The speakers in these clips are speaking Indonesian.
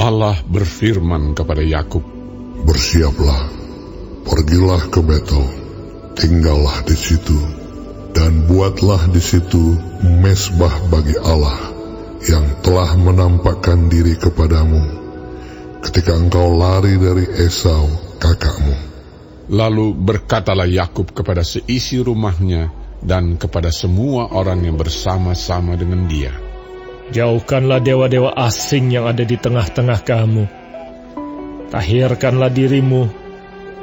Allah berfirman kepada Yakub, Bersiaplah, pergilah ke Betel, tinggallah di situ, dan buatlah di situ mesbah bagi Allah yang telah menampakkan diri kepadamu ketika engkau lari dari Esau kakakmu. Lalu berkatalah Yakub kepada seisi rumahnya dan kepada semua orang yang bersama-sama dengan dia. Jauhkanlah dewa-dewa asing yang ada di tengah-tengah kamu. Tahirkanlah dirimu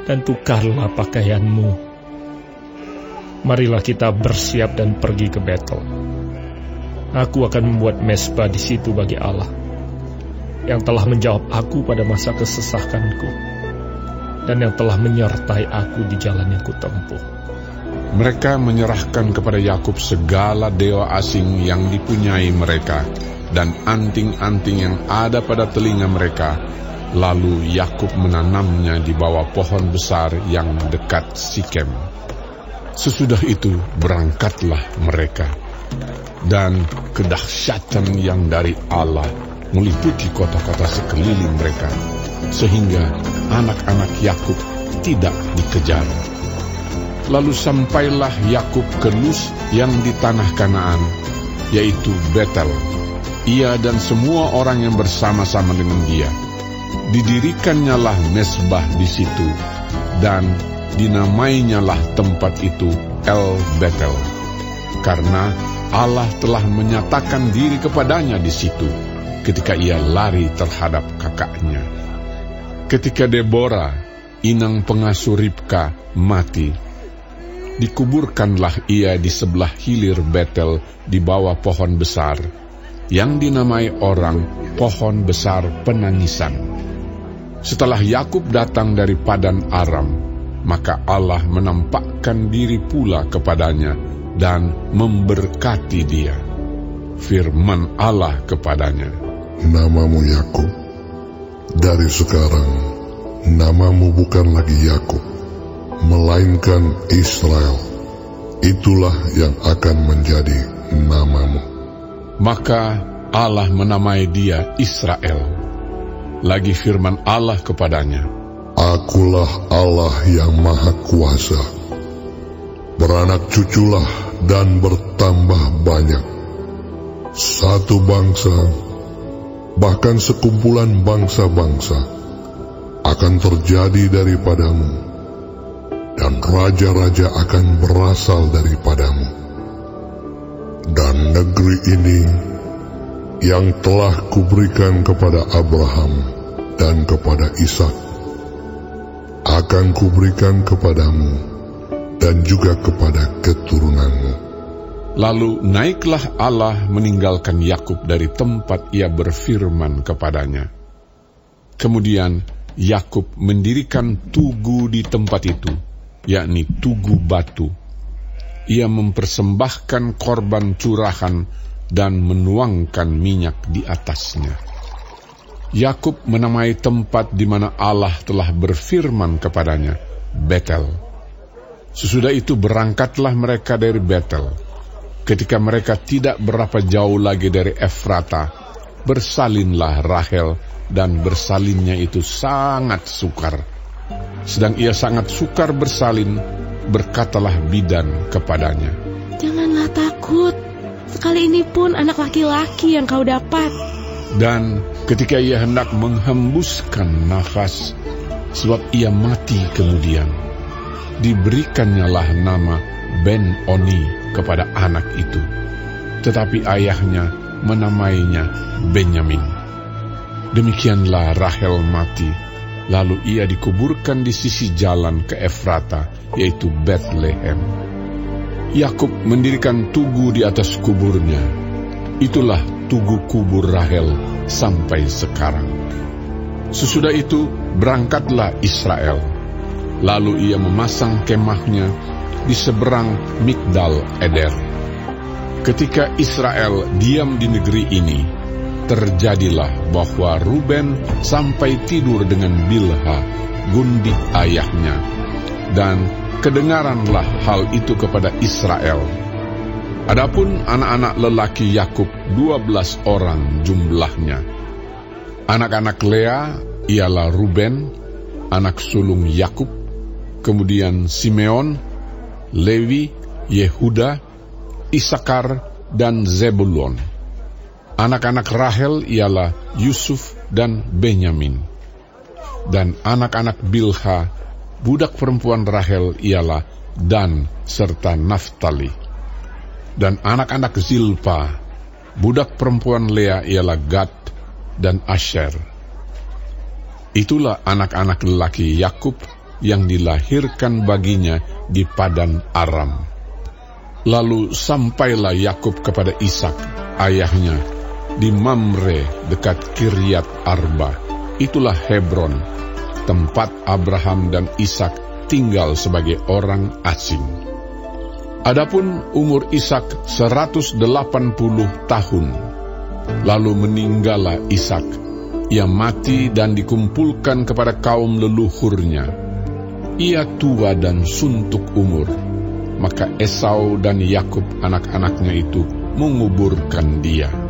dan tukarlah pakaianmu. Marilah kita bersiap dan pergi ke Betel. Aku akan membuat mesbah di situ bagi Allah yang telah menjawab aku pada masa kesesakanku dan yang telah menyertai aku di jalan yang kutempuh. Mereka menyerahkan kepada Yakub segala dewa asing yang dipunyai mereka dan anting-anting yang ada pada telinga mereka. Lalu Yakub menanamnya di bawah pohon besar yang dekat Sikem. Sesudah itu berangkatlah mereka. Dan kedahsyatan yang dari Allah meliputi kota-kota sekeliling mereka, sehingga anak-anak Yakub tidak dikejar. Lalu sampailah Yakub ke Luz yang di tanah Kanaan, yaitu Betel. Ia dan semua orang yang bersama-sama dengan dia. Didirikannya lah mesbah di situ, dan dinamainya lah tempat itu El Betel, karena Allah telah menyatakan diri kepadanya di situ ketika ia lari terhadap kakaknya. Ketika Deborah, inang pengasuh Ribka, mati, dikuburkanlah ia di sebelah hilir Betel di bawah pohon besar, yang dinamai orang pohon besar penangisan. Setelah Yakub datang dari padan Aram, maka Allah menampakkan diri pula kepadanya dan memberkati dia. Firman Allah kepadanya, Namamu Yakub. Dari sekarang, namamu bukan lagi Yakub, melainkan Israel. Itulah yang akan menjadi namamu. Maka Allah menamai dia Israel. Lagi firman Allah kepadanya, Akulah Allah yang Maha Kuasa. Beranak cuculah dan bertambah banyak. Satu bangsa, bahkan sekumpulan bangsa-bangsa akan terjadi daripadamu, dan raja-raja akan berasal daripadamu. Dan negeri ini yang telah kuberikan kepada Abraham dan kepada Ishak akan kuberikan kepadamu dan juga kepada keturunanmu. Lalu naiklah Allah meninggalkan Yakub dari tempat ia berfirman kepadanya. Kemudian Yakub mendirikan tugu di tempat itu, yakni tugu batu. Ia mempersembahkan korban curahan dan menuangkan minyak di atasnya. Yakub menamai tempat di mana Allah telah berfirman kepadanya, Betel. Sesudah itu berangkatlah mereka dari Betel Ketika mereka tidak berapa jauh lagi dari Efrata, bersalinlah Rahel dan bersalinnya itu sangat sukar. Sedang ia sangat sukar bersalin, berkatalah bidan kepadanya. Janganlah takut, sekali ini pun anak laki-laki yang kau dapat. Dan ketika ia hendak menghembuskan nafas, sebab ia mati kemudian, diberikannya lah nama Ben Oni kepada anak itu. Tetapi ayahnya menamainya Benyamin. Demikianlah Rahel mati, lalu ia dikuburkan di sisi jalan ke Efrata, yaitu Bethlehem. Yakub mendirikan tugu di atas kuburnya. Itulah tugu kubur Rahel sampai sekarang. Sesudah itu berangkatlah Israel. Lalu ia memasang kemahnya di seberang Migdal Eder. Ketika Israel diam di negeri ini, terjadilah bahwa Ruben sampai tidur dengan Bilha, gundik ayahnya, dan kedengaranlah hal itu kepada Israel. Adapun anak-anak lelaki Yakub dua belas orang jumlahnya. Anak-anak Lea ialah Ruben, anak sulung Yakub, kemudian Simeon, Lewi, Yehuda, Isakar, dan Zebulon. Anak-anak Rahel ialah Yusuf dan Benyamin. Dan anak-anak Bilha, budak perempuan Rahel ialah Dan serta Naftali. Dan anak-anak Zilpa, budak perempuan Lea ialah Gad dan Asher. Itulah anak-anak lelaki Yakub yang dilahirkan baginya di padan Aram. Lalu sampailah Yakub kepada Ishak, ayahnya, di Mamre dekat Kiryat Arba. Itulah Hebron, tempat Abraham dan Ishak tinggal sebagai orang asing. Adapun umur Ishak 180 tahun, lalu meninggallah Ishak. Ia mati dan dikumpulkan kepada kaum leluhurnya. Ia tua dan suntuk umur, maka Esau dan Yakub anak-anaknya itu menguburkan dia.